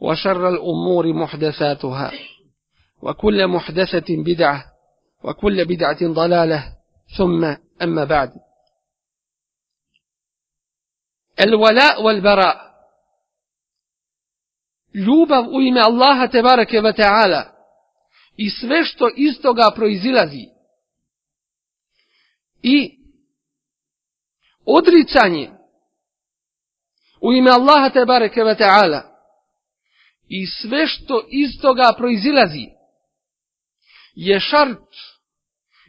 وشر الأمور محدثاتها وكل محدثة بدعة وكل بدعة ضلالة ثم أما بعد الولاء والبراء ljubav u ime Allaha tebareke ve ta'ala i sve što iz toga proizilazi i odricanje u ime Allaha tebareke ve ta'ala i sve što iz toga proizilazi je šart,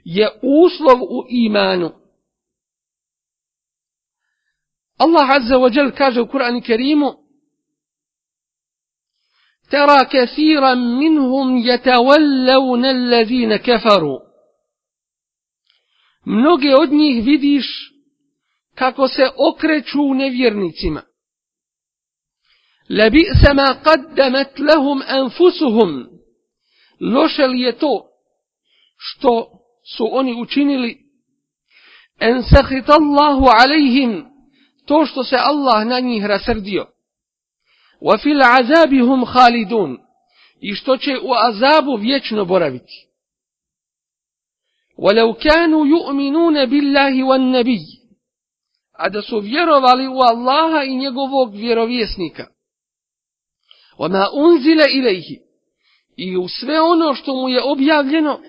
je uslov u imanu. Allah Azza wa Jal kaže u Kur'an Kerimu Tera kathiran minhum yatawallawna allazina kafaru. Mnoge od njih vidiš kako se okreću nevjernicima. لبئس ما قدمت لهم أنفسهم loše li je to što su oni učinili en sahit Allahu alaihim to što se Allah na njih rasrdio wa fil azabi hum khalidun i što će u azabu vječno boraviti ولو كانوا يؤمنون بالله والنبي a da su vjerovali u Allaha i njegovog vjerovjesnika Oma unzile ilaihi. I u sve ono što mu je objavljeno,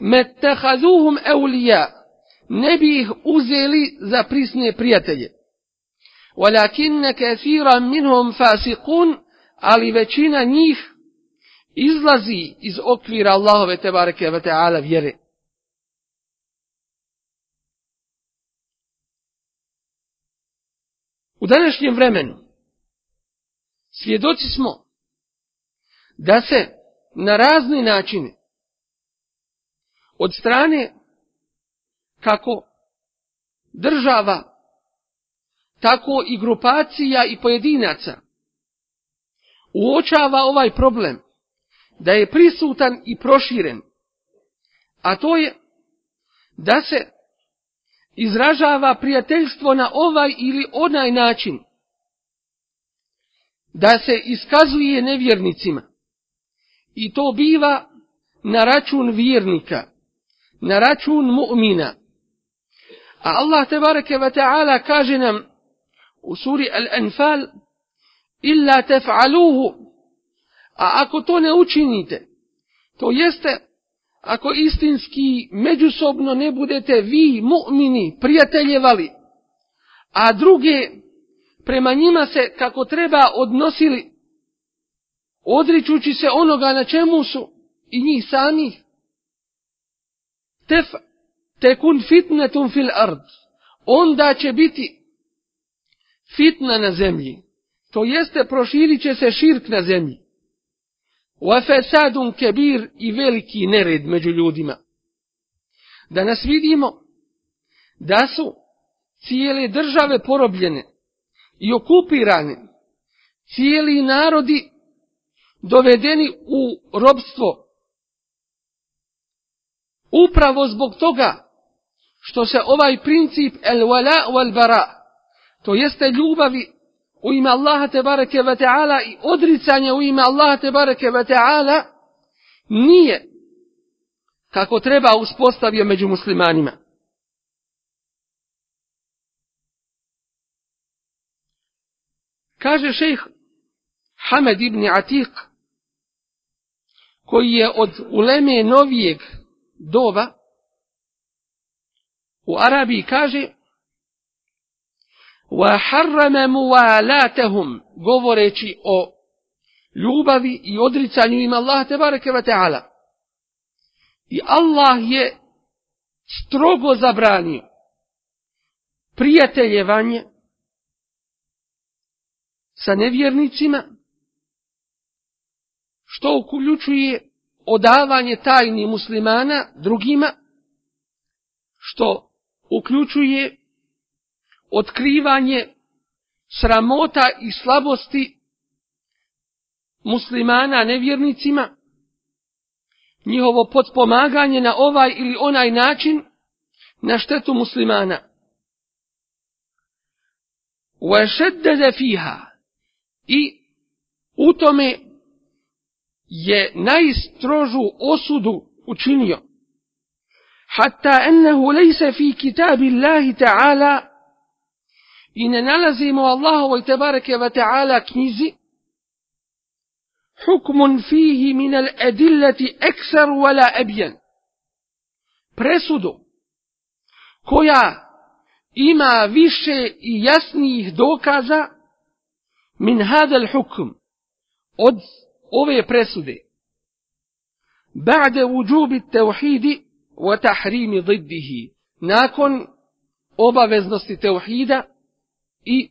metahazuhum eulija, ne bi ih uzeli za prisne prijatelje. Walakinne kathira minhum fasikun, ali većina njih izlazi iz okvira Allahove tebareke ve ta'ala vjere. U današnjem vremenu, svjedoci smo da se na razne načine od strane kako država, tako i grupacija i pojedinaca uočava ovaj problem da je prisutan i proširen, a to je da se izražava prijateljstvo na ovaj ili onaj način, da se iskazuje nevjernicima i to biva na račun vjernika, na račun mu'mina. A Allah tebareke ve ta'ala kaže nam u suri Al-Anfal illa tef'aluhu a ako to ne učinite to jeste ako istinski međusobno ne budete vi mu'mini prijateljevali a druge prema njima se kako treba odnosili, odričući se onoga na čemu su i njih samih. Tef, tekun fitnetum fil ard, onda će biti fitna na zemlji, to jeste proširit će se širk na zemlji. Wafesadun kebir i veliki nered među ljudima. Da nas vidimo da su cijele države porobljene, i okupirani, cijeli narodi dovedeni u robstvo. Upravo zbog toga što se ovaj princip el wala wal bara, to jeste ljubavi u ime Allaha te bareke ve taala i odricanje u ime Allaha te bareke ve taala nije kako treba uspostavio među muslimanima. Kaže šejh Hamed ibn Atiq, koji je od uleme novijeg doba u Arabiji kaže وَحَرَّمَ مُوَالَاتَهُمْ govoreći o ljubavi i odricanju ima Allah te bareke ve taala. I Allah je strogo zabranio prijateljevanje sa nevjernicima, što uključuje odavanje tajni muslimana drugima, što uključuje otkrivanje sramota i slabosti muslimana nevjernicima, njihovo potpomaganje na ovaj ili onaj način na štetu muslimana. وَشَدَّدَ فِيهَا I u tome je najstrožu osudu učinio. Hatta ennehu lejse fi kitabi Allahi ta'ala i ne nalazimo Allahovoj tebareke wa ta'ala knjizi hukmun fihi min al adillati ekser wala ebjen. presudu koja ima više i jasnijih dokaza min hadal hukm. Od ove presude. Ba'de uđubi tevhidi wa tahrimi ziddihi nakon obaveznosti tevhida i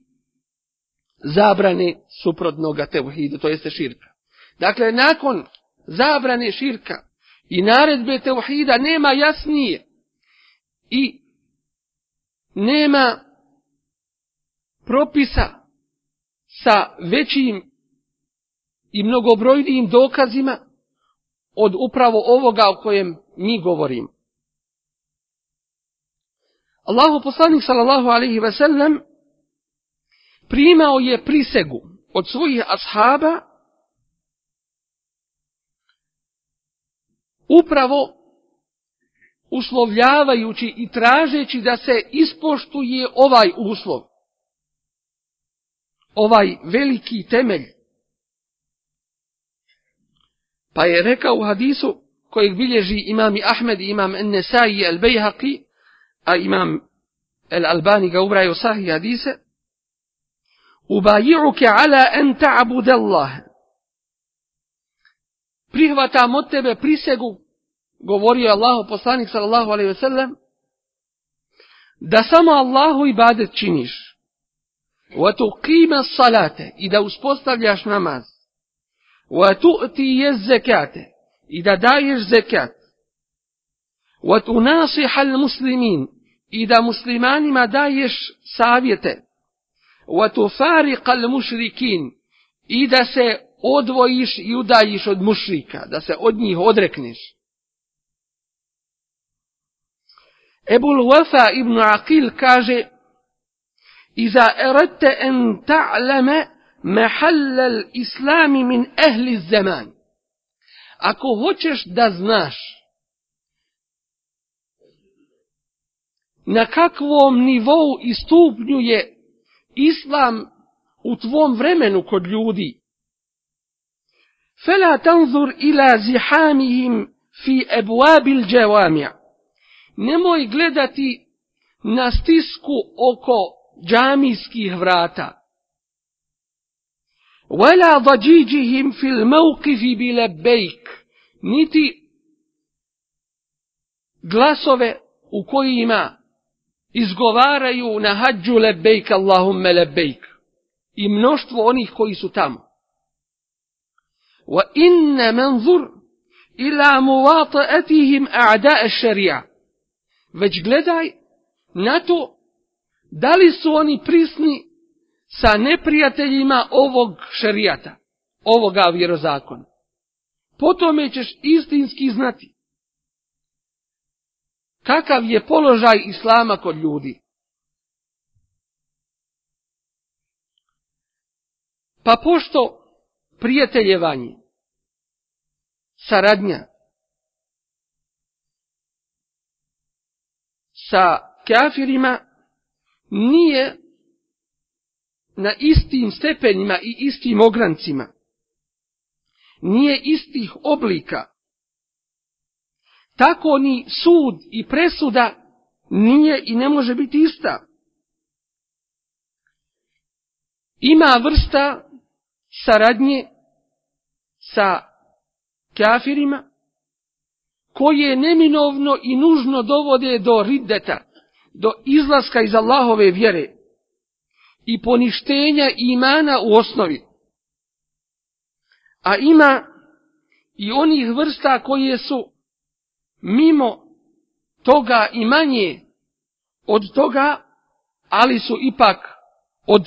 zabrane suprotnoga tevhida, to jeste širka. Dakle, nakon zabrane širka i naredbe tevhida nema jasnije i nema propisa sa većim i mnogobrojnijim dokazima od upravo ovoga o kojem mi govorimo. Allahu poslanik sallallahu alaihi ve sellem primao je prisegu od svojih ashaba upravo uslovljavajući i tražeći da se ispoštuje ovaj uslov. Ovaj veliki temelj. Pa je rekao u hadisu kojeg bilježi imami Ahmed i imam Nesai al Bejhaqi, a imam El Albani ga ubraju sahih hadise, ubaji'uke ala en ta'bud Allah, prihvatam od tebe prisegu, govorio Allahu poslanik sallallahu alaihi ve sellem, da samo Allahu ibadet činiš, wa tuqima salate i da uspostavljaš namaz, wa tu'ti jez zekate i da daješ zekat, wa tunasiha muslimin i da muslimanima daješ savjete, wa tufariqa mušrikin i da se odvojiš i udaljiš od mušrika, da se od njih odrekneš. Ebul Wafa ibn Aqil kaže Iza eradte en ta'lame mahallal islami min ehli zaman. Ako hoćeš da znaš na kakvom nivou i stupnju je islam u tvom vremenu kod ljudi, فلا تنظر إلى زحامهم في أبواب الجوامع nemoj gledati na stisku oko džamijskih vrata. ولا ضجيجهم في الموقف بلبيك niti glasove u kojima izgovaraju na hađu lebejk Allahumme lebejk i mnoštvo onih koji su tamo. وإن منظر إلى مواطئتهم أعداء الشريعة već gledaj na to da li su oni prisni sa neprijateljima ovog šerijata, ovoga vjerozakona. Potome ćeš istinski znati kakav je položaj islama kod ljudi. Pa pošto prijateljevanje saradnja sa kafirima nije na istim stepenima i istim ograncima. nije istih oblika. Tako ni sud i presuda nije i ne može biti ista. Ima vrsta saradnje sa kafirima koje neminovno i nužno dovode do riddeta, do izlaska iz Allahove vjere i poništenja imana u osnovi. A ima i onih vrsta koje su mimo toga i manje od toga, ali su ipak od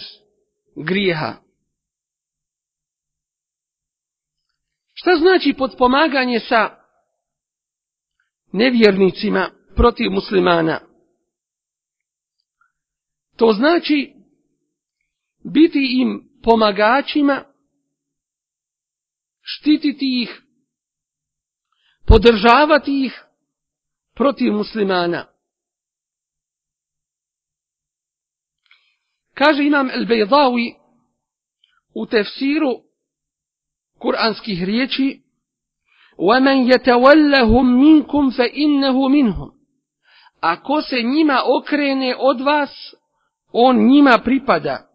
grijeha. Šta znači podpomaganje sa nevjernicima protiv muslimana? To znači biti im pomagačima, štititi ih, podržavati ih protiv muslimana. Kaže imam El-Bejdawi u tefsiru kuranskih riječi وَمَنْ يَتَوَلَّهُمْ مِنْكُمْ فَإِنَّهُ مِنْهُمْ Ako se njima okrene od vas, on njima pripada.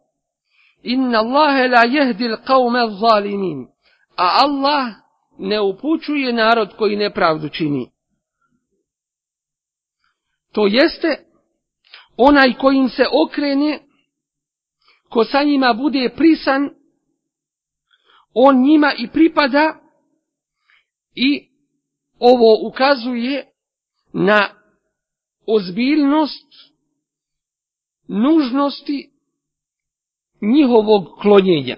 Inna Allahe la jehdil qavme zalimin. A Allah ne upućuje narod koji nepravdu čini. To jeste, onaj kojim se okrene, ko sa njima bude prisan, on njima i pripada i ovo ukazuje na ozbiljnost nužnosti njihovog klonjenja.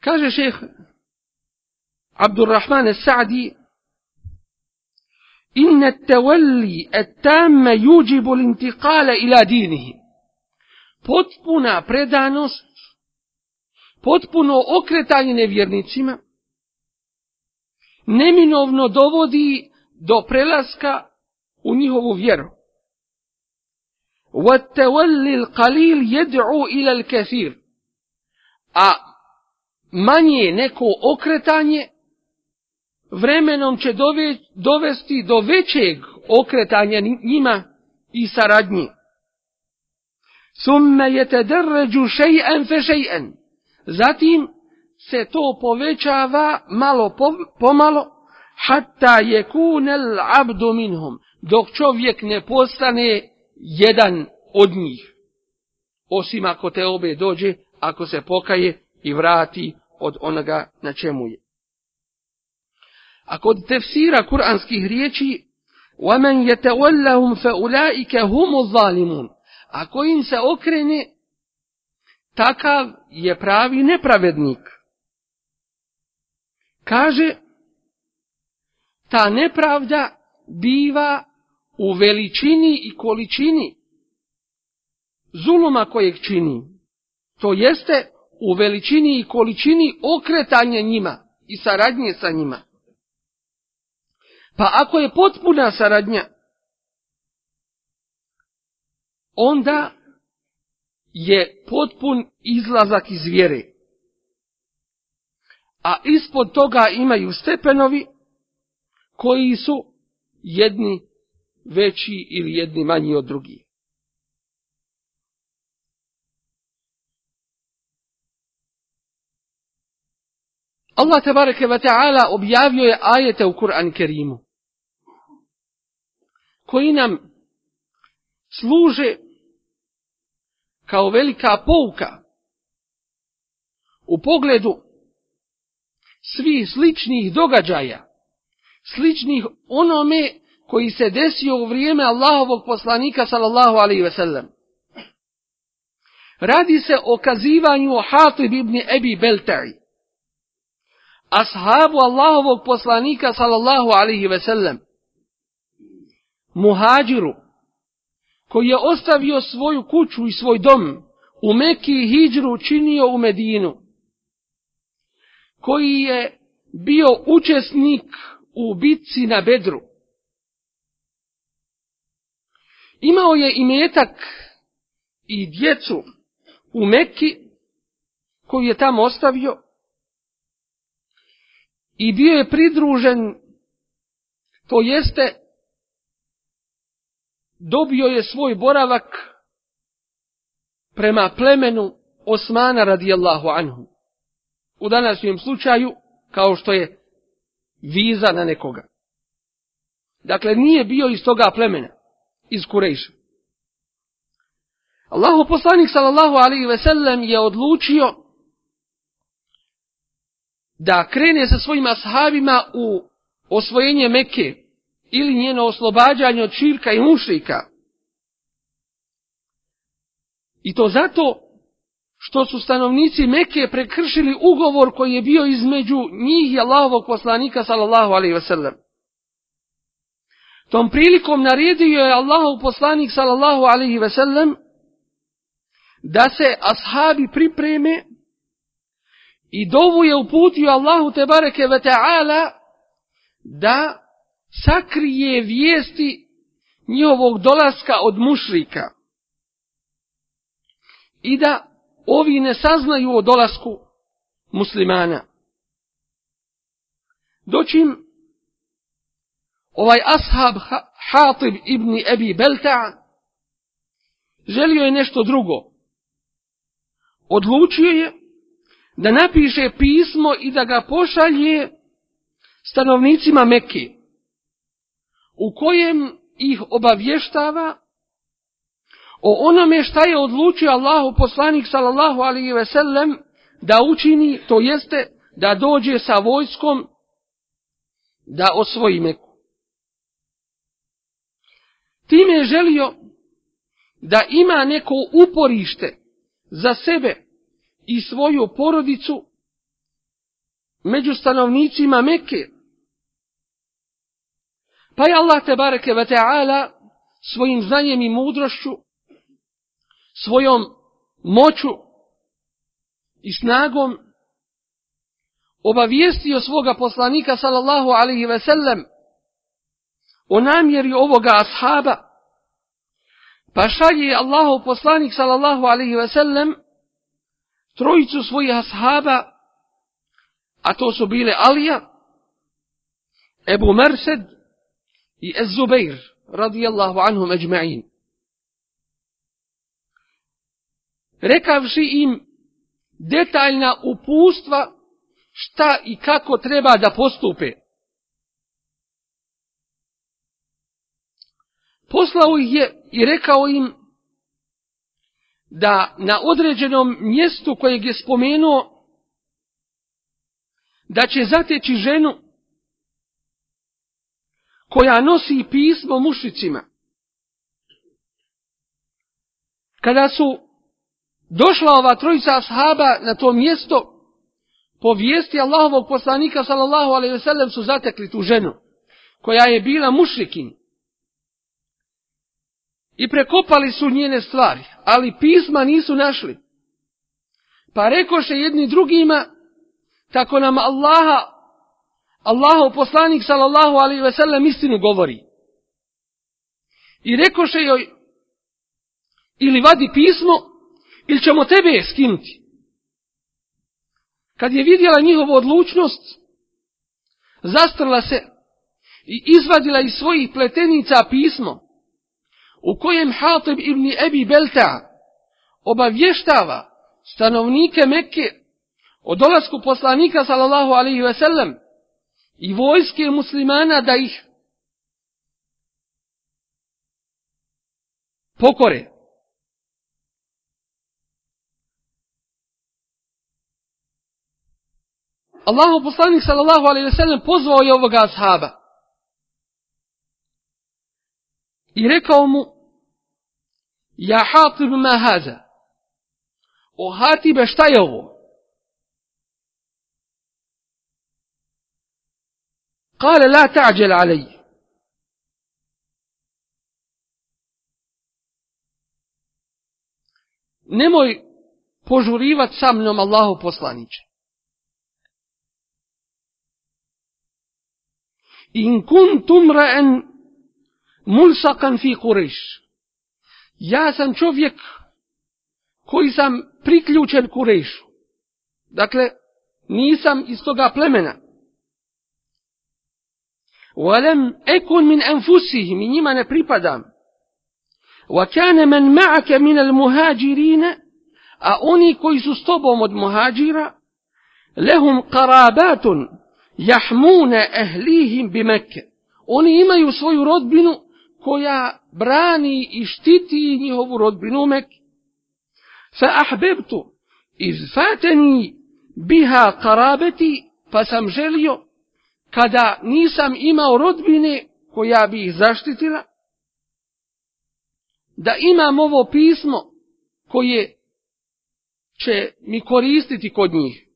Kaže šeh Abdurrahman Sa'di إن التولي التام يوجب الانتقال إلى دينه potpuna predanost, potpuno okretanje nevjernicima, neminovno dovodi do prelaska u njihovu vjeru. وَالتَّوَلِّ الْقَلِيلِ يَدْعُوا إِلَى الْكَثِيرِ A manje neko okretanje vremenom će dovesti do većeg okretanja njima i saradnje. ثم يتدرج شيئا فشيئا zatim se to povećava malo pomalo hatta yekuna al-abdu minhum dok čovjek ne postane jedan od njih osim ako te obe dođe ako se pokaje i vrati od onoga na čemu je a kod tefsira kuranskih riječi وَمَنْ يَتَوَلَّهُمْ فَأُولَٰئِكَ هُمُ الظَّالِمُونَ Ako im se okrene, takav je pravi nepravednik. Kaže, ta nepravda biva u veličini i količini zuluma kojeg čini. To jeste u veličini i količini okretanja njima i saradnje sa njima. Pa ako je potpuna saradnja, onda je potpun izlazak iz vjere. A ispod toga imaju stepenovi koji su jedni veći ili jedni manji od drugih. Allah tabareke ve taala objavio je ajete u Kur'an Kerimu koji nam služe kao velika pouka u pogledu svih sličnih događaja, sličnih onome koji se desio u vrijeme Allahovog poslanika sallallahu alaihi ve sellem. Radi se o kazivanju o Hatib ibn Ebi Belta'i, ashabu Allahovog poslanika sallallahu alaihi ve sellem, muhađiru, koji je ostavio svoju kuću i svoj dom u Mekki i Hidžru činio u Medinu, koji je bio učesnik u bitci na Bedru. Imao je imetak i djecu u Meki koju je tamo ostavio i bio je pridružen, to jeste, dobio je svoj boravak prema plemenu Osmana radijallahu anhu. U današnjem slučaju, kao što je viza na nekoga. Dakle, nije bio iz toga plemena, iz Kurejša. Allahu poslanik sallallahu alaihi ve sellem je odlučio da krene sa svojim ashabima u osvojenje Mekke ili njeno oslobađanje od širka i mušrika. I to zato što su stanovnici Mekke prekršili ugovor koji je bio između njih i Allahovog poslanika sallallahu alaihi ve sellem. Tom prilikom naredio je Allahov poslanik sallallahu alaihi ve sellem da se ashabi pripreme i dovu je uputio Allahu te bareke ve ta'ala da sakrije vijesti njihovog dolaska od mušrika i da ovi ne saznaju o dolasku muslimana. Doćim ovaj ashab Hatib ibn Ebi Belta želio je nešto drugo. Odlučio je da napiše pismo i da ga pošalje stanovnicima Mekke, u kojem ih obavještava o onome šta je odlučio Allahu poslanik sallallahu alaihi ve sellem da učini, to jeste da dođe sa vojskom da osvoji Meku. Time je želio da ima neko uporište za sebe i svoju porodicu među stanovnicima Mekke. Pa je Allah te bareke ve ta'ala svojim znanjem i mudrošću, svojom moću i snagom obavijestio svoga poslanika sallallahu alaihi ve sellem o namjeri ovoga ashaba, pa šalje Allahu poslanik sallallahu alaihi ve sellem trojicu svojih ashaba, a to su bile Alija, Ebu Mersed i Ez-Zubeir, radijallahu anhum eđma'in. Rekavši im detaljna upustva šta i kako treba da postupe. Poslao ih je i rekao im da na određenom mjestu kojeg je spomenuo da će zateći ženu koja nosi pismo mušicima. Kada su došla ova trojica ashaba na to mjesto, po vijesti Allahovog poslanika sallallahu alaihi ve sellem su zatekli tu ženu koja je bila mušrikin. I prekopali su njene stvari, ali pisma nisu našli. Pa rekoše jedni drugima, tako nam Allaha, Allahov poslanik sallallahu alaihi ve sellem istinu govori. I rekoše joj, ili vadi pismo, ili ćemo tebe skinuti. Kad je vidjela njihovu odlučnost, zastrla se i izvadila iz svojih pletenica pismo, u kojem Hatib ibn Ebi Belta obavještava stanovnike Mekke o dolasku poslanika sallallahu alaihi ve sellem i vojske muslimana da ih pokore. Allahu poslanik sallallahu alejhi ve sellem pozvao je ovoga ashaba. I rekao mu Ja Hatib ma haza. O Hatibe šta je ovo? Kale la ta'đel alej. Nemoj požurivat sa mnom Allahu poslaniče. in kuntum ra'an ملصقا في قريش. يا سم شوفيك كوي سم بريكلوشن قريش. دكلي نيسم إستوغا بلمنا. ولم أكن من أنفسهم إني من بريبادام. وكان من معك من المهاجرين أوني كويس مد مهاجرا لهم قرابات يحمون أهليهم بمكة. أوني يما يسوي رود koja brani i štiti njihovu rodbinu u Mekke. Fa ahbebtu, iz fateni biha karabeti, pa sam želio, kada nisam imao rodbine koja bi ih zaštitila, da imam ovo pismo koje će mi koristiti kod njih.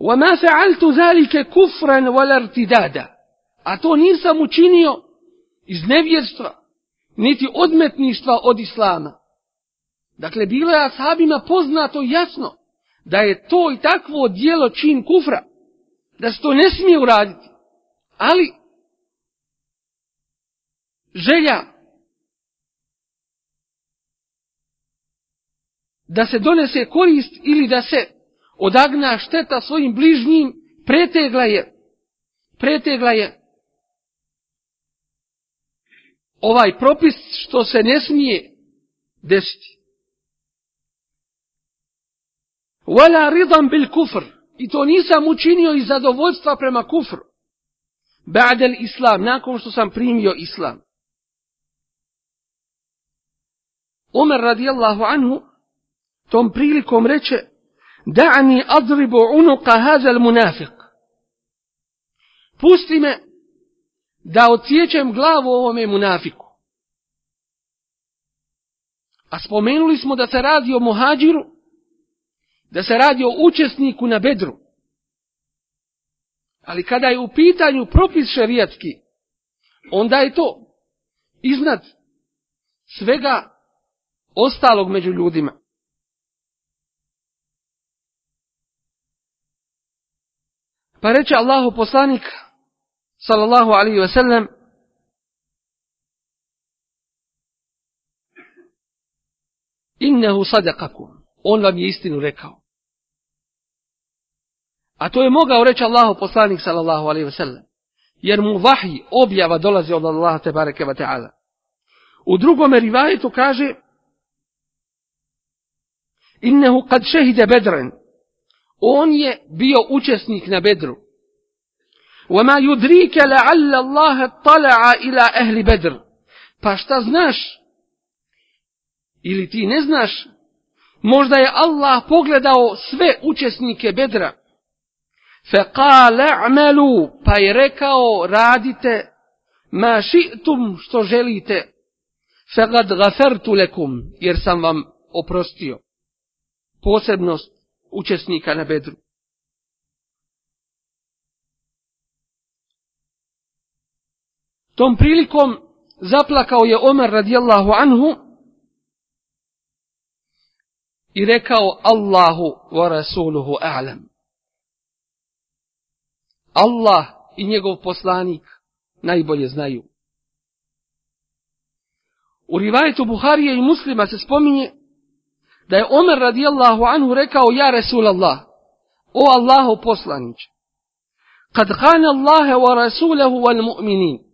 وما فعلت ذلك كفرا ولا ارتدادا a to nisam učinio iz nevjerstva niti odmetništva od islama. Dakle bilo je ashabima poznato jasno da je to i takvo dijelo čin kufra da se to ne smije uraditi. Ali želja da se donese korist ili da se odagna šteta svojim bližnjim, pretegla je, pretegla je ovaj propis što se ne smije desiti. Wala ridam bil kufr. I to nisam učinio iz zadovoljstva prema kufru. Ba'del islam, nakon što sam primio islam. Omer radijallahu anhu, tom prilikom reče, da'ani adribu unuka hazel munafiq. Pusti me da odsjećam glavu ovome munafiku. A spomenuli smo da se radi o muhađiru, da se radi o učesniku na bedru. Ali kada je u pitanju propis šarijatski, onda je to iznad svega ostalog među ljudima. Pa reče Allahu poslanik, sallallahu alaihi wasallam innehu sadakakum, on vam je istinu rekao. A to je mogao reći Allahu poslanik, sallallahu alaihi ve sellem, jer mu vahji, objava dolazi od Allaha te bareke wa ta'ala. U drugom rivajetu kaže, innehu kad šehide bedren, on je bio učesnik na bedru. وَمَا يُدْرِيكَ لَعَلَّ اللَّهَ طَلَعَ إِلَى أَهْلِ بَدْرِ Pa šta znaš? Ili ti ne znaš? Možda je Allah pogledao sve učesnike bedra. فَقَالَ عَمَلُوا Pa je rekao radite ma ši'tum što želite. فَقَدْ غَفَرْتُ لَكُمْ Jer sam vam oprostio. Posebnost učesnika na bedru. Tom prilikom zaplakao je Omer radijallahu anhu i rekao Allahu wa rasuluhu a'lam. Allah i njegov poslanik najbolje znaju. U rivajetu Buharije i muslima se spominje da je Omer radijallahu anhu rekao ja Resulallah, o Allahu poslanić, kad kana Allahe wa Rasulahu wal mu'minin,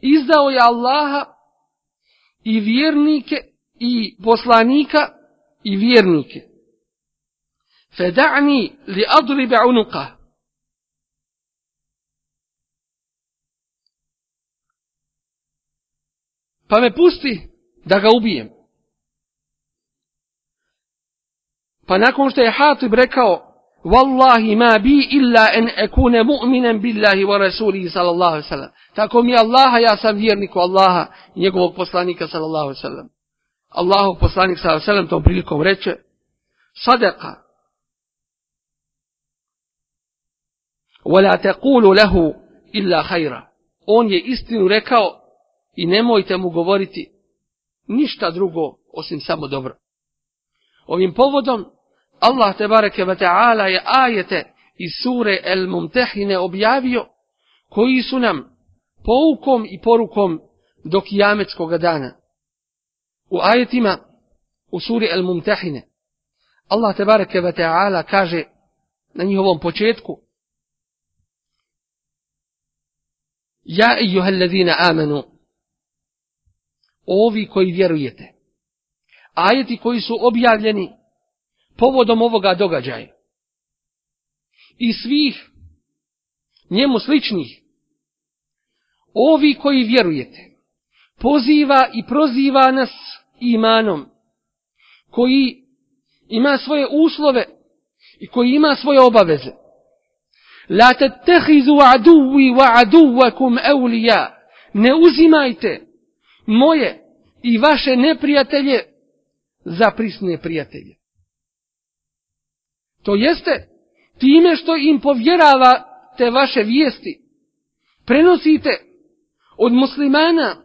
izdao je Allaha i vjernike i poslanika i vjernike. Feda'ni li adribe unuka. Pa me pusti da ga ubijem. Pa nakon što je Hatib rekao, Wallahi ma bi illa en ekune mu'minen billahi wa rasulihi sallallahu alaihi sallam. Tako mi Allaha, ja sam vjerniku Allaha i njegovog poslanika sallallahu alaihi sallam. Allahov poslanik sallallahu alaihi sallam tom prilikom reče, sadaka. Wala tequlu lehu illa hajra. On je istinu rekao i nemojte mu govoriti ništa drugo osim samo dobro. Ovim povodom Allah te bareke ve taala je ajete iz sure El Mumtehine objavio koji su nam poukom i porukom do kijametskog dana. U ajetima u suri El Mumtehine Allah te bareke ve ta'ala kaže na njihovom početku Ja ejuhel ladina amanu ovi koji vjerujete ajeti koji su objavljeni povodom ovoga događaja i svih njemu sličnih ovi koji vjerujete poziva i proziva nas imanom koji ima svoje uslove i koji ima svoje obaveze. La tattehizu aduvi wa aduvakum awliya. Ne uzimajte moje i vaše neprijatelje za prisne prijatelje. To jeste time što im povjeravate vaše vijesti. Prenosite od muslimana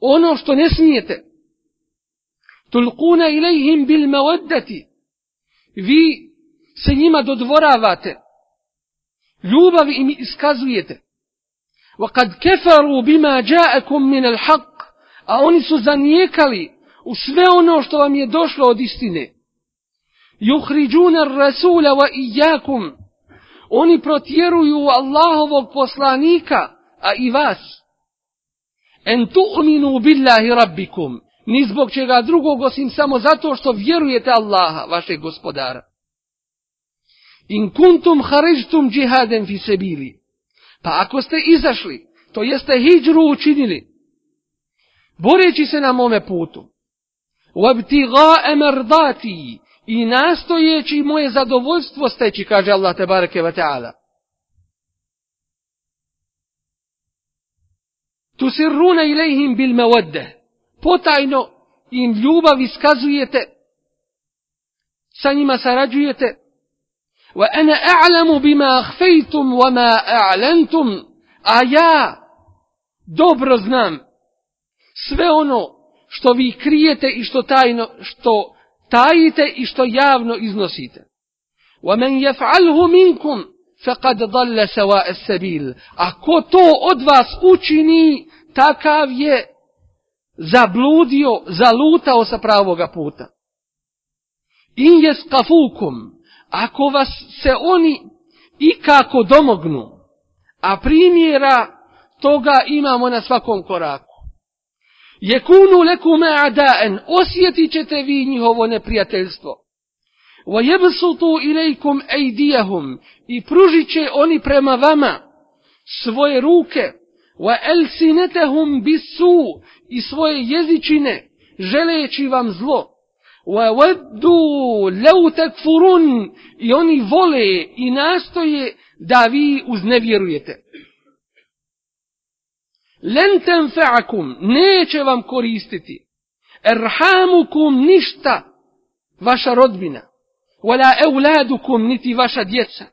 ono što ne smijete. Tulquna ilaihim bil mawaddati. Vi se njima dodvoravate. Ljubav im iskazujete. Wa kad kafaru bima ja'akum min al haqq. A oni su zanijekali u sve ono što vam je došlo od istine. Juhriđuna rasula wa ijakum. oni protjeruju Allahovog poslanika a i vas en tu'minu billahi rabbikum ni zbog čega drugog osim samo zato što vjerujete Allaha, vašeg gospodara. In kuntum haređtum džihaden fi sebili. Pa ako ste izašli, to jeste hijđru učinili, boreći se na mome putu, wabtiga emerdati i nastojeći moje zadovoljstvo steći, kaže Allah te bareke ve ta'ala. Tusirruna ilajhim bil mewadde potajno im ljubav iskazujete, sa njima sarađujete, wa ana a'lamu bima akhfaytum wa ma a'lantum. A ja dobro znam sve ono što vi krijete i što tajno što tajite i što javno iznosite wa man مِنْكُمْ minkum faqad سَوَاءَ sawa'a sabil. a ko to od vas učini takav je zabludio, zalutao sa pravoga puta. In je ako vas se oni ikako domognu, a primjera toga imamo na svakom koraku. Jekunu lekume adaen, osjetit ćete vi njihovo neprijateljstvo. Wa jebsutu ilaikum ejdijahum, i pružit će oni prema vama svoje ruke, wa elsinetehum bisu, i svoje jezičine, želeći vam zlo. Wa waddu law takfurun i oni vole i nastoje da vi uznevjerujete. Len tenfa'akum, neće vam koristiti. Erhamukum ništa vaša rodbina. Wala euladukum niti vaša djeca.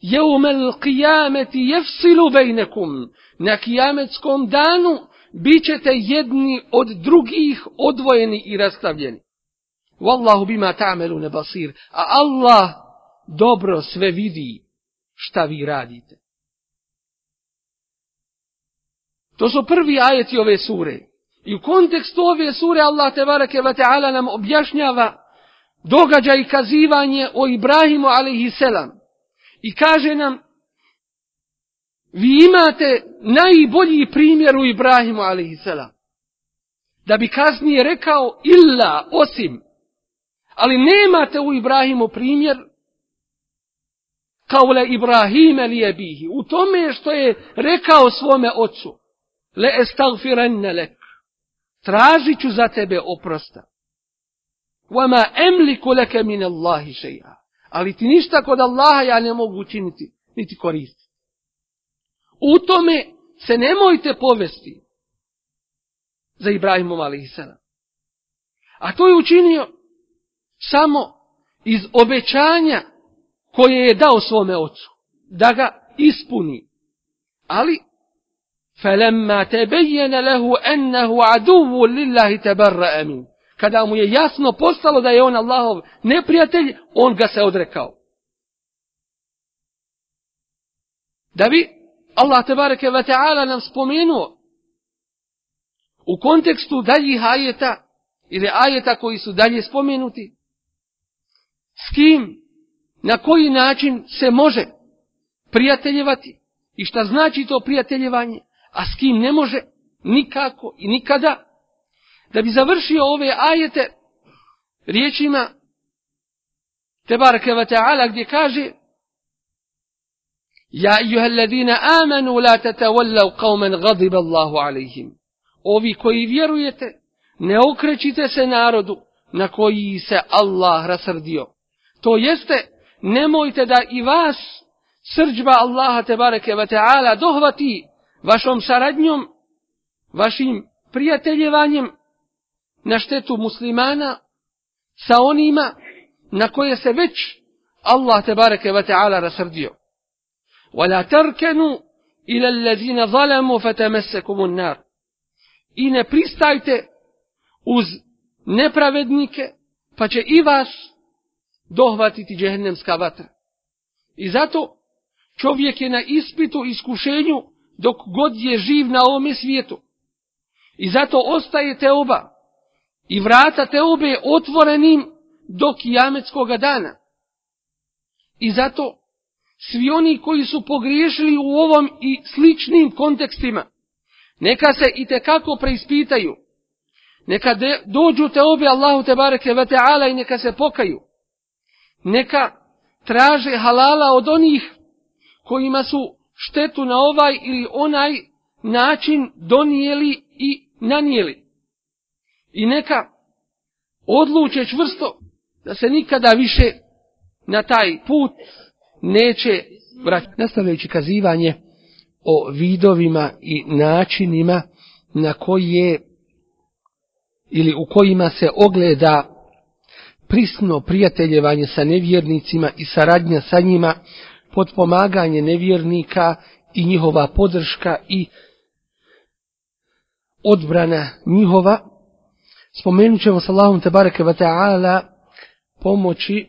Jevme l'qiyameti jefsilu bejnekum. Na kijametskom danu bit ćete jedni od drugih odvojeni i rastavljeni. Wallahu bima ta'melu ne basir. A Allah dobro sve vidi šta vi radite. To su prvi ajeti ove sure. I u kontekstu ove sure Allah te ve ta'ala nam objašnjava događaj i kazivanje o Ibrahimu alejselam. I kaže nam vi imate najbolji primjer u Ibrahimu alejselam. Da bi kasnije rekao illa osim. Ali nemate u Ibrahimu primjer kao le Ibrahime li je bihi. U tome što je rekao svome ocu. Le estagfirenne lek. Tražit ću za tebe oprosta. Vama emliku leke min Allahi šeja. Ali ti ništa kod Allaha ja ne mogu učiniti, niti koristiti. U tome se nemojte povesti za Ibrahimom a.s. A to je učinio samo iz obećanja koje je dao svome ocu. Da ga ispuni. Ali فَلَمَّا تَبَيَّنَ لَهُ أَنَّهُ عَدُوُ لِلَّهِ تَبَرَّ أَمِنُ Kada mu je jasno postalo da je on Allahov neprijatelj, on ga se odrekao. Da bi Allah tebareke ve ta'ala nam spomenuo u kontekstu daljih ajeta ili ajeta koji su dalje spomenuti s kim, na koji način se može prijateljevati i šta znači to prijateljevanje, a s kim ne može nikako i nikada, da bi završio ove ajete riječima Tebareke ve ta'ala gdje kaže Ja ijuha alladina amanu la tatawallaw qauman ghadiba Allahu alaihim. Ovi koji vjerujete, ne okrećite se narodu na koji se Allah rasrdio. To jeste, nemojte da i vas srđba Allaha tebareke ve ta'ala dohvati vašom saradnjom, vašim prijateljevanjem na štetu muslimana sa onima na koje se već Allah tebareke wa ta'ala rasrdio. ولا تركنوا إلى الذين ظلموا فتمسكم النار i ne pristajte uz nepravednike, pa će i vas dohvatiti džehennemska vatra. I zato čovjek je na ispitu iskušenju dok god je živ na ovome svijetu. I zato ostaje teoba i vrata teobe otvorenim do kijametskog dana. I zato svi oni koji su pogriješili u ovom i sličnim kontekstima, neka se i kako preispitaju. Neka de, dođu te obi Allahu te bareke ve ta'ala i neka se pokaju. Neka traže halala od onih kojima su štetu na ovaj ili onaj način donijeli i nanijeli. I neka odluče čvrsto da se nikada više na taj put neće vraćati. Nastavljajući kazivanje o vidovima i načinima na koje ili u kojima se ogleda prisno prijateljevanje sa nevjernicima i saradnja sa njima, potpomaganje nevjernika i njihova podrška i odbrana njihova, spomenut ćemo s Allahom tabareke wa ta'ala pomoći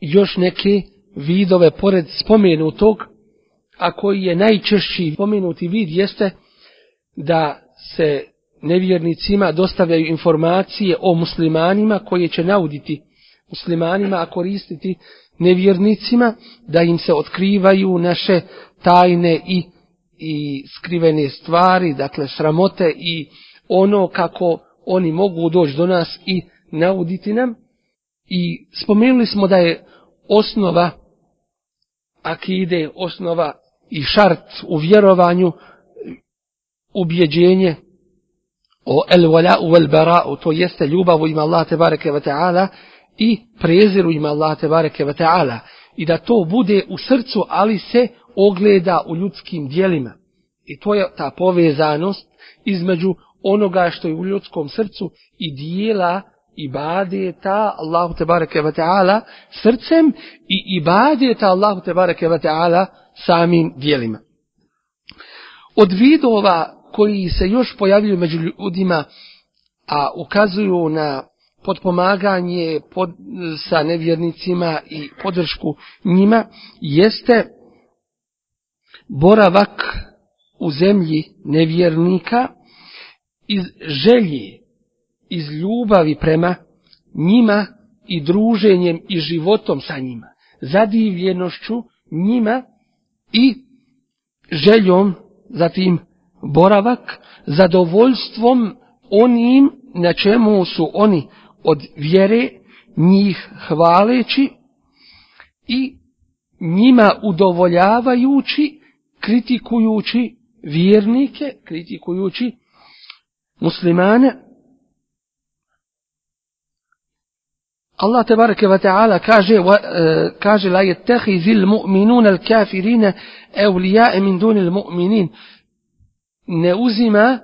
još neke vidove pored spomenutog, a koji je najčešći spomenuti vid jeste da se nevjernicima dostavljaju informacije o muslimanima koje će nauditi muslimanima, a koristiti nevjernicima, da im se otkrivaju naše tajne i, i skrivene stvari, dakle sramote i ono kako oni mogu doći do nas i nauditi nam. I spomenuli smo da je osnova akide, osnova i šart u vjerovanju, ubjeđenje o el wala u el bara, to jeste ljubav u ima Allah te bareke ve taala i prezir u ima Allah te bareke ve taala i da to bude u srcu, ali se ogleda u ljudskim dijelima. I to je ta povezanost između onoga što je u ljudskom srcu i dijela ibadeta Allahu te bareke ve taala srcem i ibadeta Allahu te bareke ve taala samim dijelima. Od vidova koji se još pojavljuju među ljudima, a ukazuju na podpomaganje pod, sa nevjernicima i podršku njima, jeste boravak u zemlji nevjernika iz želje iz ljubavi prema njima i druženjem i životom sa njima, zadivljenošću njima i željom, zatim boravak, zadovoljstvom onim na čemu su oni od vjere njih hvaleći i njima udovoljavajući, kritikujući vjernike, kritikujući muslimane, Allah tebareke ve taala kaže e, kaže la yattakhizul mu'minuna al-kafirina awliya'a min dunil mu'minin ne uzima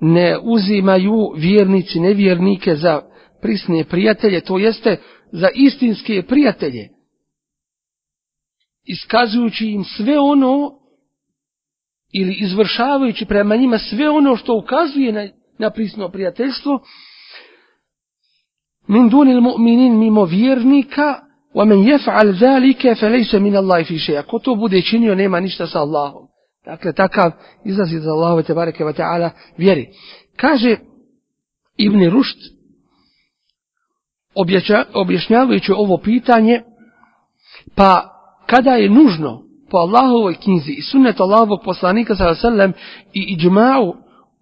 ne uzimaju vjernici nevjernike za prisne prijatelje to jeste za istinske prijatelje iskazujući im sve ono ili izvršavajući prema njima sve ono što ukazuje na, na prisno prijateljstvo min dunil mu'minin mimo vjernika wa men yef'al zalika falaysa min Allahi fi shay. Ko to bude činio nema ništa sa Allahom. Dakle takav izlazi za Allahove te bareke ve taala vjeri. Kaže Ibn Rušt, Rushd objašnjavajući ovo pitanje, pa kada je nužno po Allahovoj knjizi i sunnetu Allahovog poslanika sallam i iđma'u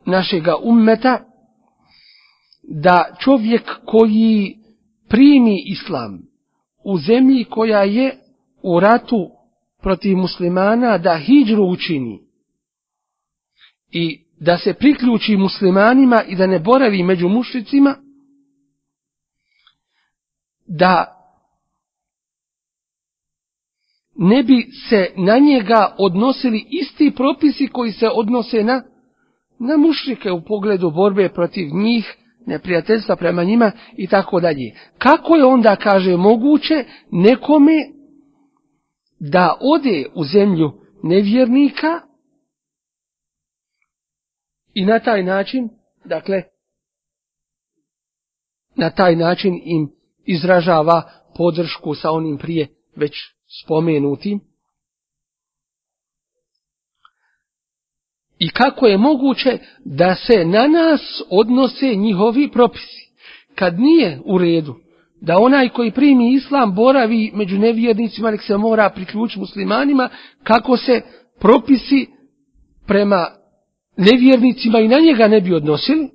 našega ummeta, da čovjek koji primi islam u zemlji koja je u ratu protiv muslimana da hijđru učini i da se priključi muslimanima i da ne boravi među mušicima, da ne bi se na njega odnosili isti propisi koji se odnose na, na mušrike u pogledu borbe protiv njih, neprijateljstva prema njima i tako dalje. Kako je onda, kaže, moguće nekome da ode u zemlju nevjernika i na taj način, dakle, na taj način im izražava podršku sa onim prije već spomenutim. I kako je moguće da se na nas odnose njihovi propisi. Kad nije u redu da onaj koji primi islam boravi među nevjernicima, nek se mora priključiti muslimanima, kako se propisi prema nevjernicima i na njega ne bi odnosili,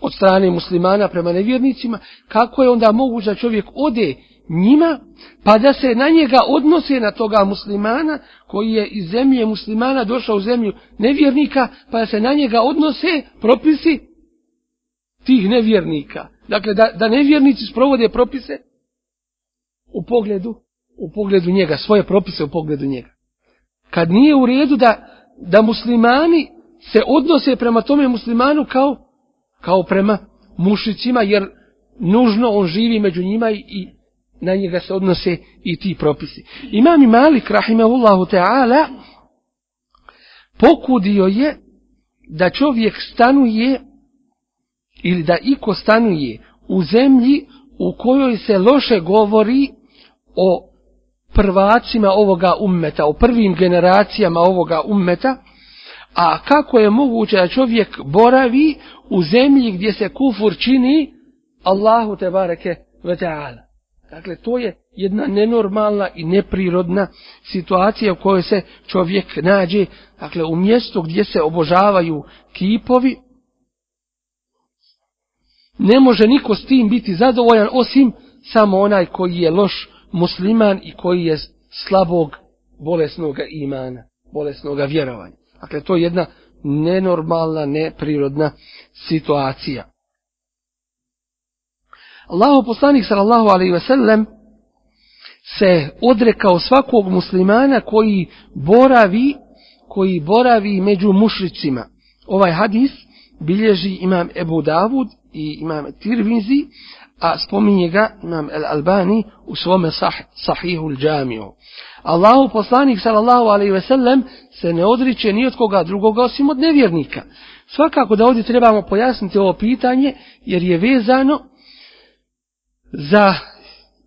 od strane muslimana prema nevjernicima, kako je onda moguće da čovjek ode njima, pa da se na njega odnose na toga muslimana, koji je iz zemlje muslimana došao u zemlju nevjernika, pa da se na njega odnose propisi tih nevjernika. Dakle, da, da nevjernici sprovode propise u pogledu, u pogledu njega, svoje propise u pogledu njega. Kad nije u redu da, da muslimani se odnose prema tome muslimanu kao, kao prema mušicima, jer nužno on živi među njima i, na njega se odnose i ti propisi. Imam i Malik, rahimahullahu ta'ala, pokudio je da čovjek stanuje ili da iko stanuje u zemlji u kojoj se loše govori o prvacima ovoga ummeta, o prvim generacijama ovoga ummeta, a kako je moguće da čovjek boravi u zemlji gdje se kufur čini Allahu te bareke ve ta'ala. Dakle, to je jedna nenormalna i neprirodna situacija u kojoj se čovjek nađe, dakle, u mjestu gdje se obožavaju kipovi, ne može niko s tim biti zadovoljan osim samo onaj koji je loš musliman i koji je slabog bolesnog imana, bolesnog vjerovanja. Dakle, to je jedna nenormalna, neprirodna situacija. Allahu poslanik sallallahu alaihi ve sellem se odrekao svakog muslimana koji boravi koji boravi među mušricima. Ovaj hadis bilježi imam Ebu Davud i imam Tirvinzi, a spominje ga nam El Albani u svome sah, sahihu džamiju. Allahu poslanik sallallahu alaihi ve sellem se ne odriče ni od koga drugoga osim od nevjernika. Svakako da ovdje trebamo pojasniti ovo pitanje jer je vezano za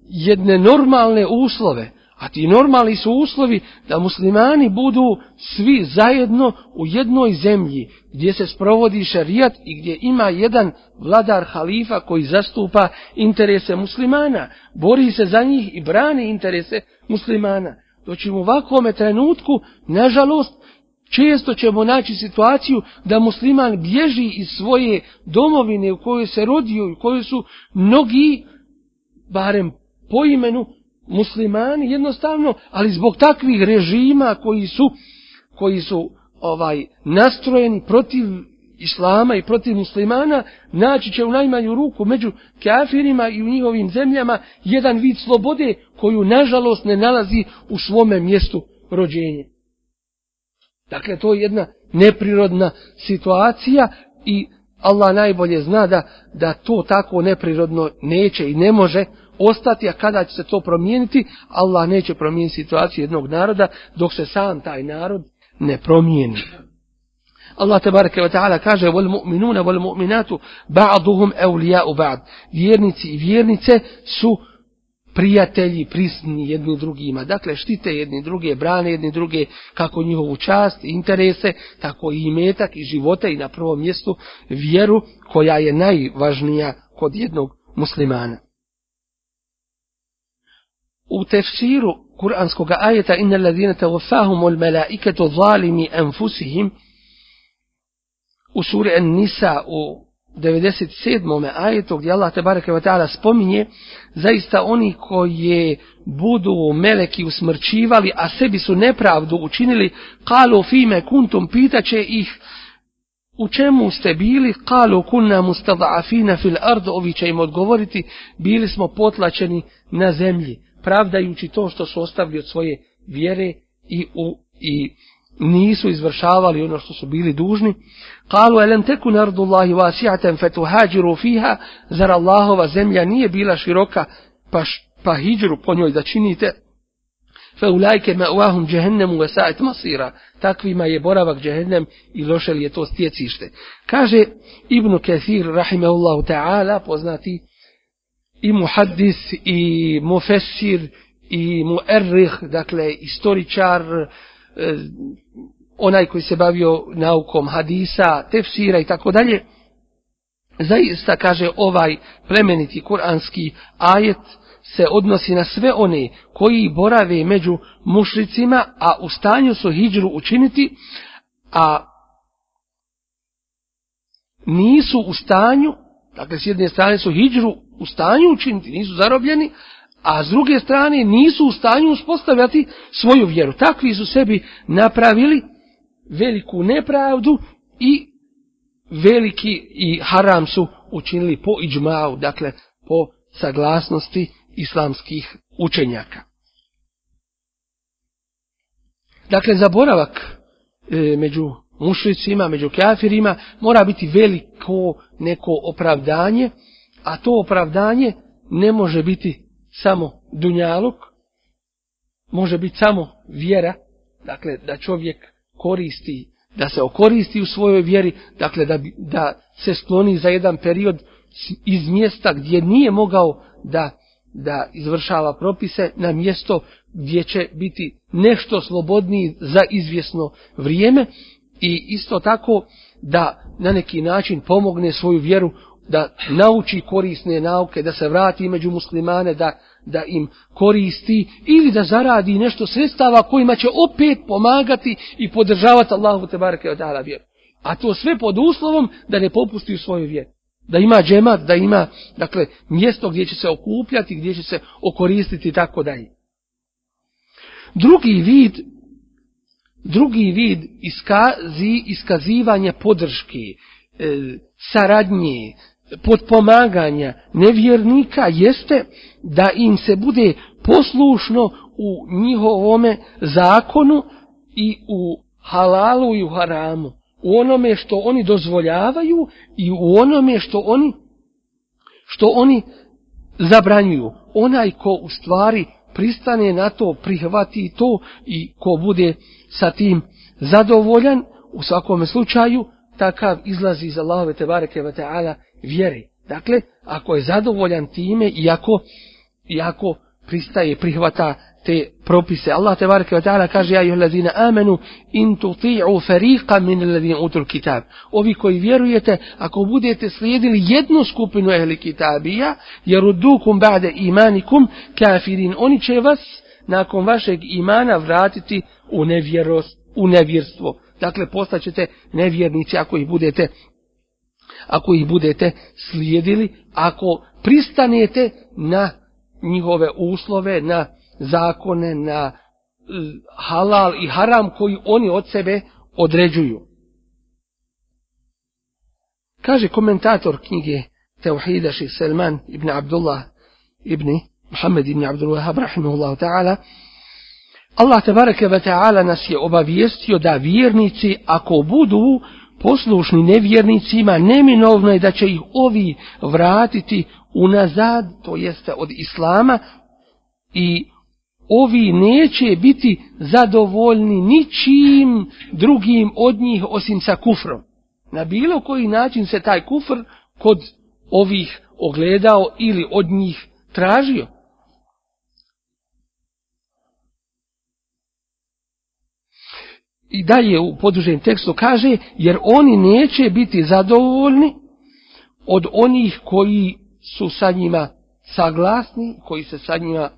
jedne normalne uslove, a ti normalni su uslovi da muslimani budu svi zajedno u jednoj zemlji gdje se sprovodi šarijat i gdje ima jedan vladar halifa koji zastupa interese muslimana, bori se za njih i brani interese muslimana. Doći u ovakvom trenutku, nažalost, često ćemo naći situaciju da musliman bježi iz svoje domovine u kojoj se rodio i u kojoj su mnogi barem po imenu muslimani jednostavno, ali zbog takvih režima koji su koji su ovaj nastrojeni protiv islama i protiv muslimana, naći će u najmanju ruku među kafirima i u njihovim zemljama jedan vid slobode koju nažalost ne nalazi u svome mjestu rođenje. Dakle, to je jedna neprirodna situacija i Allah najbolje zna da, da to tako neprirodno neće i ne može ostati, a kada će se to promijeniti, Allah neće promijeniti situaciju jednog naroda dok se sam taj narod ne promijeni. Allah tebareke ve taala kaže wal mu'minuna wal mu'minatu ba'duhum awliya'u ba'd. Vjernici i vjernice su prijatelji, prisni jedni drugima. Dakle, štite jedni druge, brane jedni druge kako njihovu čast, interese, tako i imetak i živote i na prvom mjestu vjeru koja je najvažnija kod jednog muslimana u tefsiru kuranskog ajeta inna ladina tawafahum ul malaikatu zalimi anfusihim u suri An-Nisa u 97. ajetu gdje Allah te bareke ve taala spominje zaista oni koji budu meleki usmrćivali a sebi su nepravdu učinili qalu fime kuntum pitaće ih u čemu ste bili qalu kunna mustad'afina fil ard ovi će im odgovoriti bili smo potlačeni na zemlji pravdajući to što su ostavili od svoje vjere i u i nisu izvršavali ono što su bili dužni. Kalu, elem teku nardu Allahi fatuhajiru fetu hađiru fiha, zar Allahova zemlja nije bila široka, pa, pa hijđru po njoj da činite? Fe ulajke me uahum džehennemu vesajt masira, takvima je boravak džehennem i loše li je to stjecište. Kaže Ibnu Kathir, rahimahullahu ta'ala, poznati i muhaddis, i mufessir, i muerrih, dakle, istoričar, e, onaj koji se bavio naukom hadisa, tefsira i tako dalje, zaista kaže ovaj plemeniti kuranski ajet se odnosi na sve one koji borave među mušricima, a u stanju su hijđru učiniti, a nisu u stanju, dakle s jedne strane su hijđru u stanju učiniti, nisu zarobljeni, a s druge strane nisu u stanju uspostavljati svoju vjeru. Takvi su sebi napravili veliku nepravdu i veliki i haram su učinili po iđmau, dakle po saglasnosti islamskih učenjaka. Dakle, zaboravak e, među mušlicima, među kafirima, mora biti veliko neko opravdanje, a to opravdanje ne može biti samo dunjaluk, može biti samo vjera, dakle da čovjek koristi, da se okoristi u svojoj vjeri, dakle da, da se skloni za jedan period iz mjesta gdje nije mogao da, da izvršava propise na mjesto gdje će biti nešto slobodniji za izvjesno vrijeme i isto tako da na neki način pomogne svoju vjeru da nauči korisne nauke, da se vrati među muslimane, da, da im koristi ili da zaradi nešto sredstava kojima će opet pomagati i podržavati Allahu te bareke od ala vjeru. A to sve pod uslovom da ne popusti u svoju vjeru. Da ima džemat, da ima dakle, mjesto gdje će se okupljati, gdje će se okoristiti i tako dalje. Drugi vid drugi vid iskazi, iskazivanja podrške, e, saradnje, podpomaganja nevjernika jeste da im se bude poslušno u njihovome zakonu i u halalu i u haramu. U onome što oni dozvoljavaju i u onome što oni što oni zabranjuju. Onaj ko u stvari pristane na to, prihvati to i ko bude sa tim zadovoljan, u svakom slučaju, takav izlazi iz Allahove tebareke ve ta'ala vjeri. Dakle, ako je zadovoljan time i ako, i ako pristaje, prihvata te propise. Allah te bareke ve taala kaže ja ayyuhallazina amanu in tuti'u fariqan min alladhina utul kitab. Ovi koji vjerujete, ako budete slijedili jednu skupinu ehli kitabija, yarudukum ba'da imanikum kafirin. Oni će vas nakon vašeg imana vratiti u nevjerost, u nevjerstvo. Dakle, postaćete nevjernici ako ih budete ako ih budete slijedili, ako pristanete na njihove uslove, na zakone, na e, halal i haram koji oni od sebe određuju. Kaže komentator knjige Teuhida Ših Selman ibn Abdullah ibn Muhammed ibn Abdul Wahab rahimahullahu ta'ala Allah tabareke ve ta'ala nas je obavijestio da vjernici ako budu poslušni nevjernicima, neminovno je da će ih ovi vratiti unazad, to jeste od Islama, i ovi neće biti zadovoljni ničim drugim od njih osim sa kufrom. Na bilo koji način se taj kufr kod ovih ogledao ili od njih tražio. I dalje u poduženim tekstu kaže, jer oni neće biti zadovoljni od onih koji su sa njima saglasni, koji se sa njima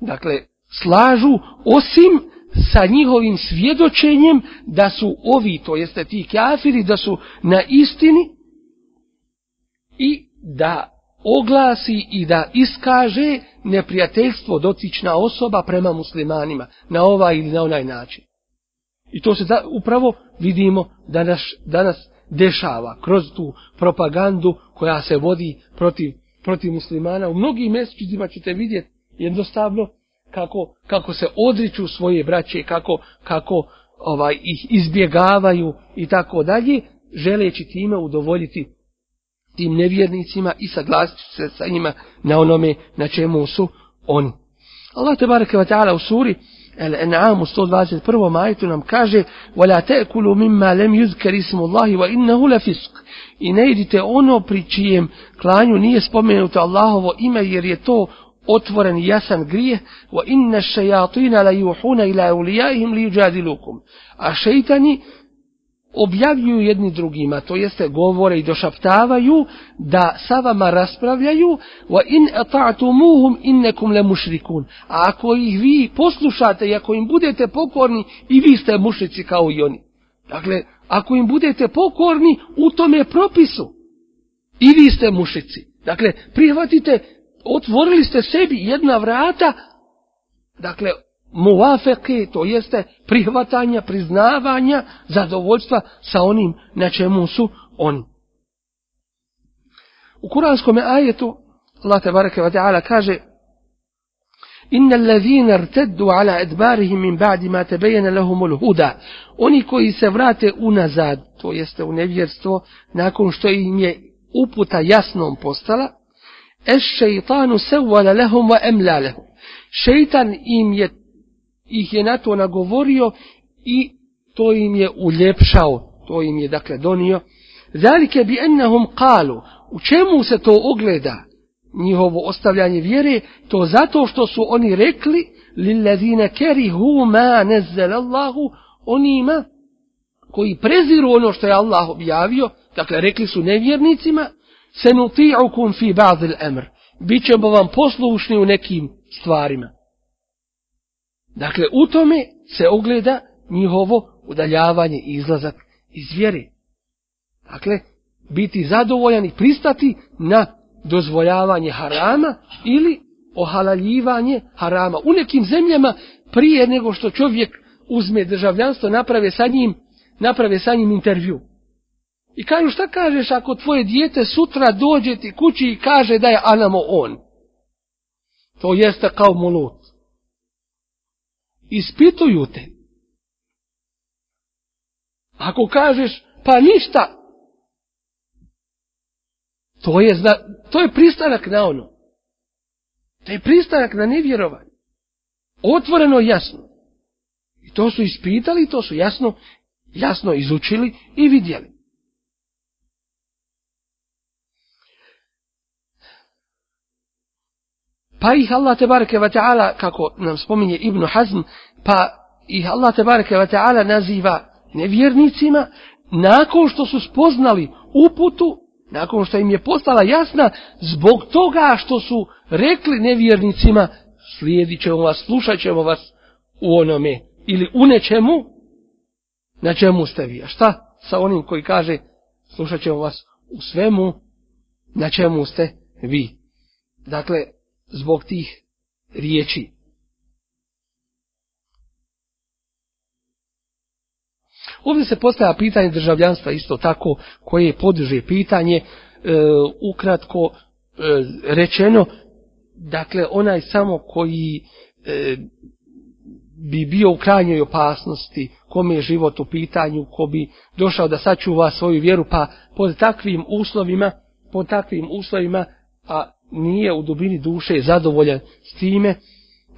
dakle, slažu osim sa njihovim svjedočenjem da su ovi, to jeste ti kafiri, da su na istini i da oglasi i da iskaže neprijateljstvo dotična osoba prema muslimanima na ovaj ili na onaj način. I to se da, upravo vidimo danas, danas dešava kroz tu propagandu koja se vodi protiv, protiv muslimana. U mnogim mjesečima ćete vidjeti jednostavno kako, kako se odriču svoje braće, kako, kako ovaj ih izbjegavaju i tako dalje, želeći time udovoljiti tim nevjernicima i saglasiti se sa njima na onome na čemu su oni. Allah te bareke ve taala u suri Al-An'am u 121. majetu nam kaže: "Wala ta'kulu mimma lam yuzkar ismu اللَّهِ wa innahu. I ne idite ono pri čijem klanju nije spomenuto Allahovo ime jer je to otvoren jasan grijeh wa inna ash-shayatin la yuhuna ila awliyaihim li yujadilukum. A šejtani objavljuju jedni drugima, to jeste govore i došaptavaju da sa vama raspravljaju wa in ata'tumuhum innakum la mushrikun. A ako ih vi poslušate i ako im budete pokorni i vi ste mušici kao i oni. Dakle, ako im budete pokorni u tome propisu i vi ste mušici. Dakle, prihvatite, otvorili ste sebi jedna vrata, dakle, muafeke, to jeste prihvatanja, priznavanja, zadovoljstva sa onim na čemu su oni. U kuranskom ajetu Allah te bareke ve taala kaže Inna allazina irtaddu ala adbarihim min ba'di ma tabayyana lahumul huda oni koji se vrate unazad to jeste u nevjerstvo nakon što im je uputa jasnom postala es-shaytanu sawwala lahum wa amla lahum Šeitan im je ih je na to nagovorio i to im je uljepšao, to im je dakle donio. Zalike bi ennahum kalu, u čemu se to ogleda, njihovo ostavljanje vjere, to zato što su oni rekli, lillazine kerihu ma nezzel Allahu, onima koji preziru ono što je Allah objavio, dakle rekli su nevjernicima, se nuti'ukum fi ba'dil emr, bit ćemo vam poslušni u nekim stvarima. Dakle, u tome se ogleda njihovo udaljavanje i izlazak iz vjere. Dakle, biti zadovoljan i pristati na dozvoljavanje harama ili ohalaljivanje harama. U nekim zemljama prije nego što čovjek uzme državljanstvo naprave sa njim, naprave sa njim intervju. I kažu šta kažeš ako tvoje dijete sutra dođe ti kući i kaže da je Anamo on. To jeste kao mulut ispituju te. Ako kažeš, pa ništa, to je, zna, to je pristanak na ono. To je pristanak na nevjerovanje. Otvoreno jasno. I to su ispitali, to su jasno, jasno izučili i vidjeli. Pa ih Allah te bareke ve taala kako nam spominje Ibn Hazm, pa ih Allah te bareke ve taala naziva nevjernicima nakon što su spoznali uputu, nakon što im je postala jasna zbog toga što su rekli nevjernicima slijedit ćemo vas, slušat ćemo vas u onome ili u nečemu na čemu ste vi. A šta sa onim koji kaže slušat ćemo vas u svemu na čemu ste vi. Dakle, zbog tih riječi. Ovdje se postavlja pitanje državljanstva isto tako, koje podiže pitanje, e, ukratko e, rečeno, dakle onaj samo koji e, bi bio u krajnjoj opasnosti, kome je život u pitanju, ko bi došao da sačuva svoju vjeru, pa pod takvim uslovima, pod takvim uslovima, a nije u dubini duše zadovoljan s time,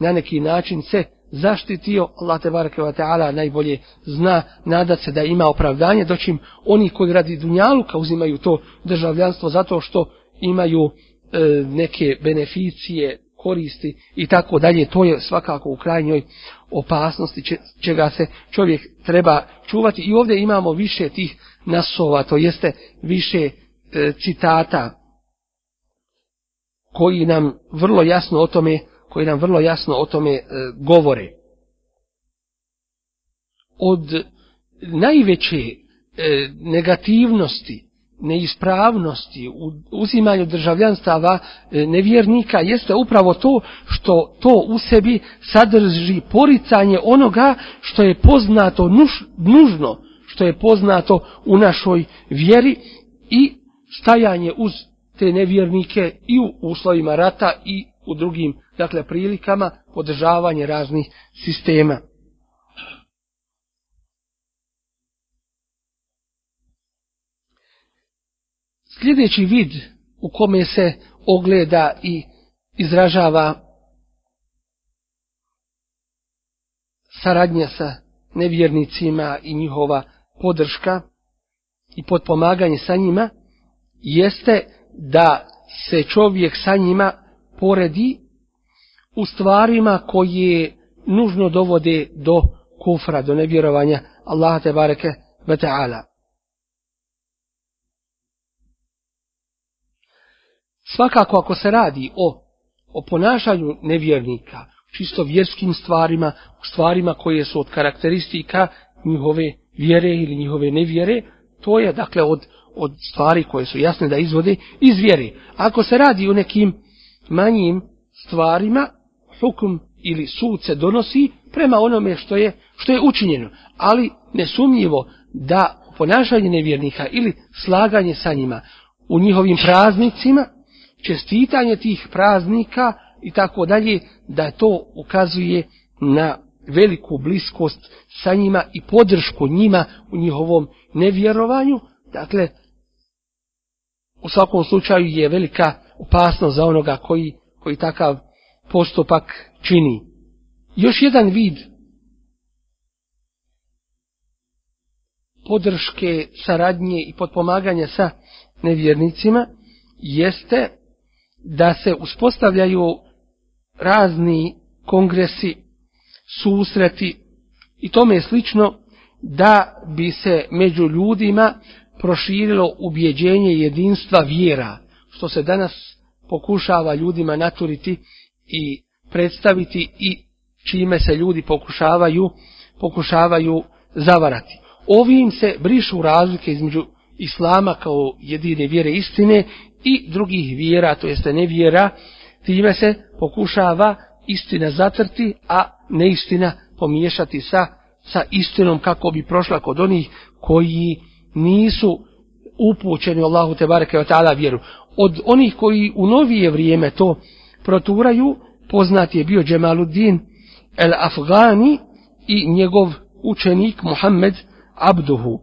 na neki način se zaštitio, Allah te barake wa ta'ala najbolje zna, nadat se da ima opravdanje, doćim oni koji radi dunjaluka uzimaju to državljanstvo zato što imaju e, neke beneficije, koristi i tako dalje, to je svakako u krajnjoj opasnosti čega se čovjek treba čuvati. I ovdje imamo više tih nasova, to jeste više e, citata koji nam vrlo jasno o tome koji nam vrlo jasno o tome e, govore. Od najveće e, negativnosti, neispravnosti u uzimanju državljanstava e, nevjernika jeste upravo to što to u sebi sadrži poricanje onoga što je poznato nuž, nužno, što je poznato u našoj vjeri i stajanje uz te nevjernike i u uslovima rata i u drugim dakle prilikama podržavanje raznih sistema. Sljedeći vid u kome se ogleda i izražava saradnja sa nevjernicima i njihova podrška i potpomaganje sa njima, jeste da se čovjek sa njima poredi u stvarima koje nužno dovode do kufra, do nevjerovanja Allaha te bareke ve ta'ala. Svakako ako se radi o, o ponašanju nevjernika, čisto vjerskim stvarima, u stvarima koje su od karakteristika njihove vjere ili njihove nevjere, to je dakle od, od stvari koje su jasne da izvode iz vjere. Ako se radi o nekim manjim stvarima, hukum ili sud se donosi prema onome što je, što je učinjeno. Ali nesumnjivo da ponašanje nevjernika ili slaganje sa njima u njihovim praznicima, čestitanje tih praznika i tako dalje, da to ukazuje na veliku bliskost sa njima i podršku njima u njihovom nevjerovanju. Dakle, u svakom slučaju je velika opasnost za onoga koji, koji takav postupak čini. Još jedan vid podrške, saradnje i potpomaganja sa nevjernicima jeste da se uspostavljaju razni kongresi, susreti i tome je slično da bi se među ljudima proširilo ubjeđenje jedinstva vjera, što se danas pokušava ljudima naturiti i predstaviti i čime se ljudi pokušavaju pokušavaju zavarati. Ovim se brišu razlike između islama kao jedine vjere istine i drugih vjera, to jeste nevjera, time se pokušava istina zatrti, a neistina pomiješati sa, sa istinom kako bi prošla kod onih koji nisu upućeni Allahu te bareke ta'ala vjeru. Od onih koji u novije vrijeme to proturaju, poznat je bio Džemaluddin el Afgani i njegov učenik Muhammed Abduhu.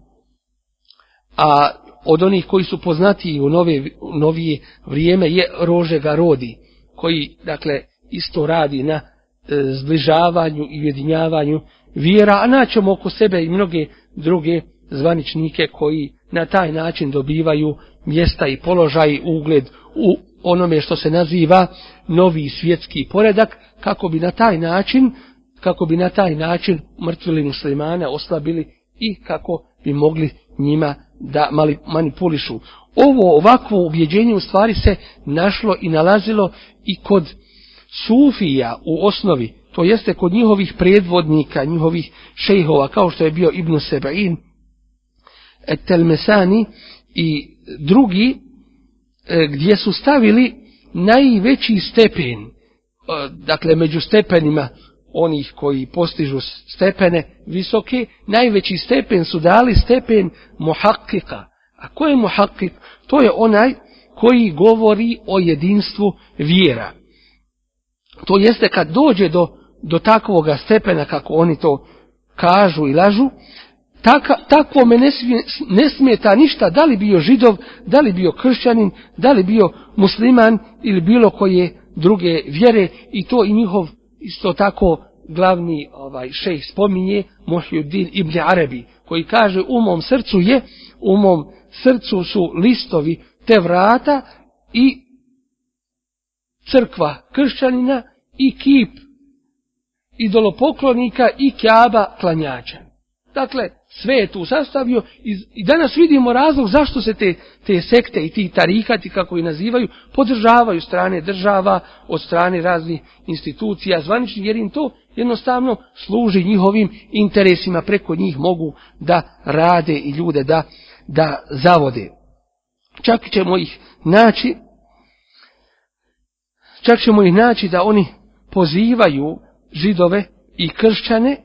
A od onih koji su poznati u nove, novije vrijeme je Rože Garodi, koji dakle isto radi na e, zbližavanju i ujedinjavanju vjera, a naćemo oko sebe i mnoge druge zvaničnike koji na taj način dobivaju mjesta i položaj ugled u onome što se naziva novi svjetski poredak, kako bi na taj način, kako bi na taj način mrtvili muslimane oslabili i kako bi mogli njima da mali, manipulišu. Ovo ovakvo ubjeđenje u stvari se našlo i nalazilo i kod sufija u osnovi, to jeste kod njihovih predvodnika, njihovih šejhova, kao što je bio Ibn Seba'in, Telmesani i drugi, e, gdje su stavili najveći stepen, e, dakle među stepenima onih koji postižu stepene visoke, najveći stepen su dali stepen muhakkika. A ko je muhakkik? To je onaj koji govori o jedinstvu vjera. To jeste kad dođe do, do takvoga stepena, kako oni to kažu i lažu, taka, tako me ne, smije, ne smeta ništa, da li bio židov, da li bio kršćanin, da li bio musliman ili bilo koje druge vjere i to i njihov isto tako glavni ovaj šejh spominje Muhyiddin ibn Arabi koji kaže u mom srcu je u mom srcu su listovi te vrata i crkva kršćanina i kip idolopoklonika i kjaba klanjača. Dakle, sve je tu sastavio i, i danas vidimo razlog zašto se te, te sekte i ti tarikati, kako ih nazivaju, podržavaju strane država, od strane raznih institucija, zvaničnih, jer im to jednostavno služi njihovim interesima, preko njih mogu da rade i ljude da, da zavode. Čak ćemo ih naći, čak ćemo ih naći da oni pozivaju židove i kršćane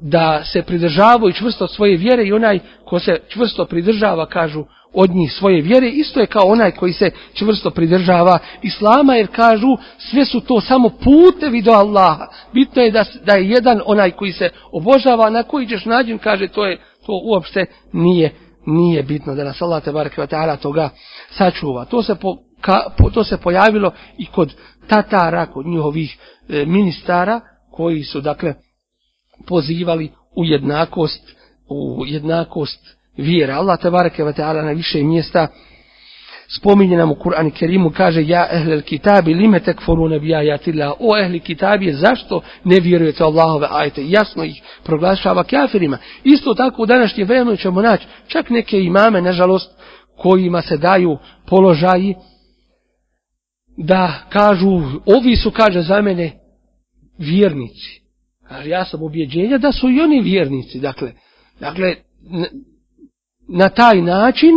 da se pridržavaju čvrsto svoje vjere i onaj ko se čvrsto pridržava, kažu, od njih svoje vjere, isto je kao onaj koji se čvrsto pridržava islama, jer kažu, sve su to samo putevi do Allaha. Bitno je da, da je jedan onaj koji se obožava, na koji ćeš nađen, kaže, to je to uopšte nije nije bitno da nas Allah tebareke taala toga sačuva. To se po, ka, po, to se pojavilo i kod Tatara, kod njihovih e, ministara koji su dakle pozivali u jednakost u jednakost vjera. Allah tabaraka wa taala na više mjesta spominje nam u Kur'anu Kerimu kaže ja ehlel kitabi lime tekforu bi ajatillah? O ehli kitabi zašto ne vjerujete Allahove ajte, jasno ih proglašava kafirima. Isto tako u današnje vremenu ćemo naći čak neke imame nažalost kojima se daju položaji da kažu ovi su kaže za mene vjernici ja sam ubjeđenja da su i oni vjernici. Dakle, dakle na taj način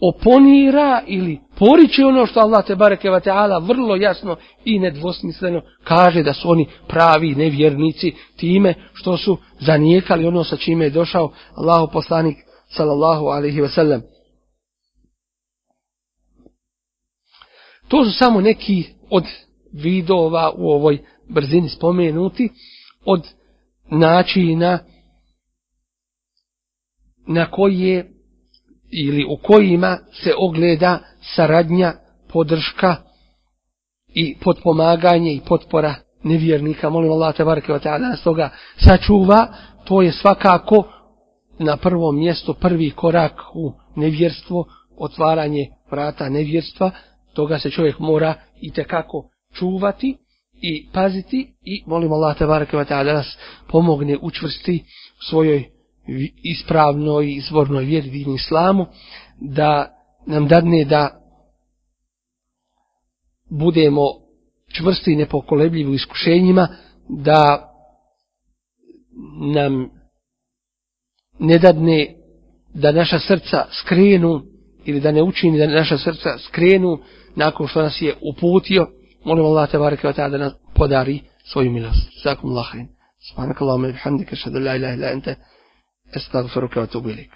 oponira ili poriče ono što Allah te bareke ve taala vrlo jasno i nedvosmisleno kaže da su oni pravi nevjernici time što su zanijekali ono sa čime je došao Allahu poslanik sallallahu alejhi ve sellem. To su samo neki od vidova u ovoj brzini spomenuti od načina na koje ili u kojima se ogleda saradnja, podrška i potpomaganje i potpora nevjernika. Molim Allah te bareke da nas toga sačuva. To je svakako na prvom mjestu prvi korak u nevjerstvo, otvaranje vrata nevjerstva. Toga se čovjek mora i tekako čuvati i paziti i molim Allah te wa taala da nas pomogne učvrsti u svojoj ispravnoj izvornoj vjeri din islamu da nam dadne da budemo čvrsti i nepokolebljivi u iskušenjima da nam ne dadne da naša srca skrenu ili da ne učini da naša srca skrenu nakon što nas je uputio molim Allah te bareke ve taala da nam podari svoju milost. Zakum Allah. Subhanakallahumma wa bihamdika ashhadu la ilaha illa anta astaghfiruka wa atubu ilaik.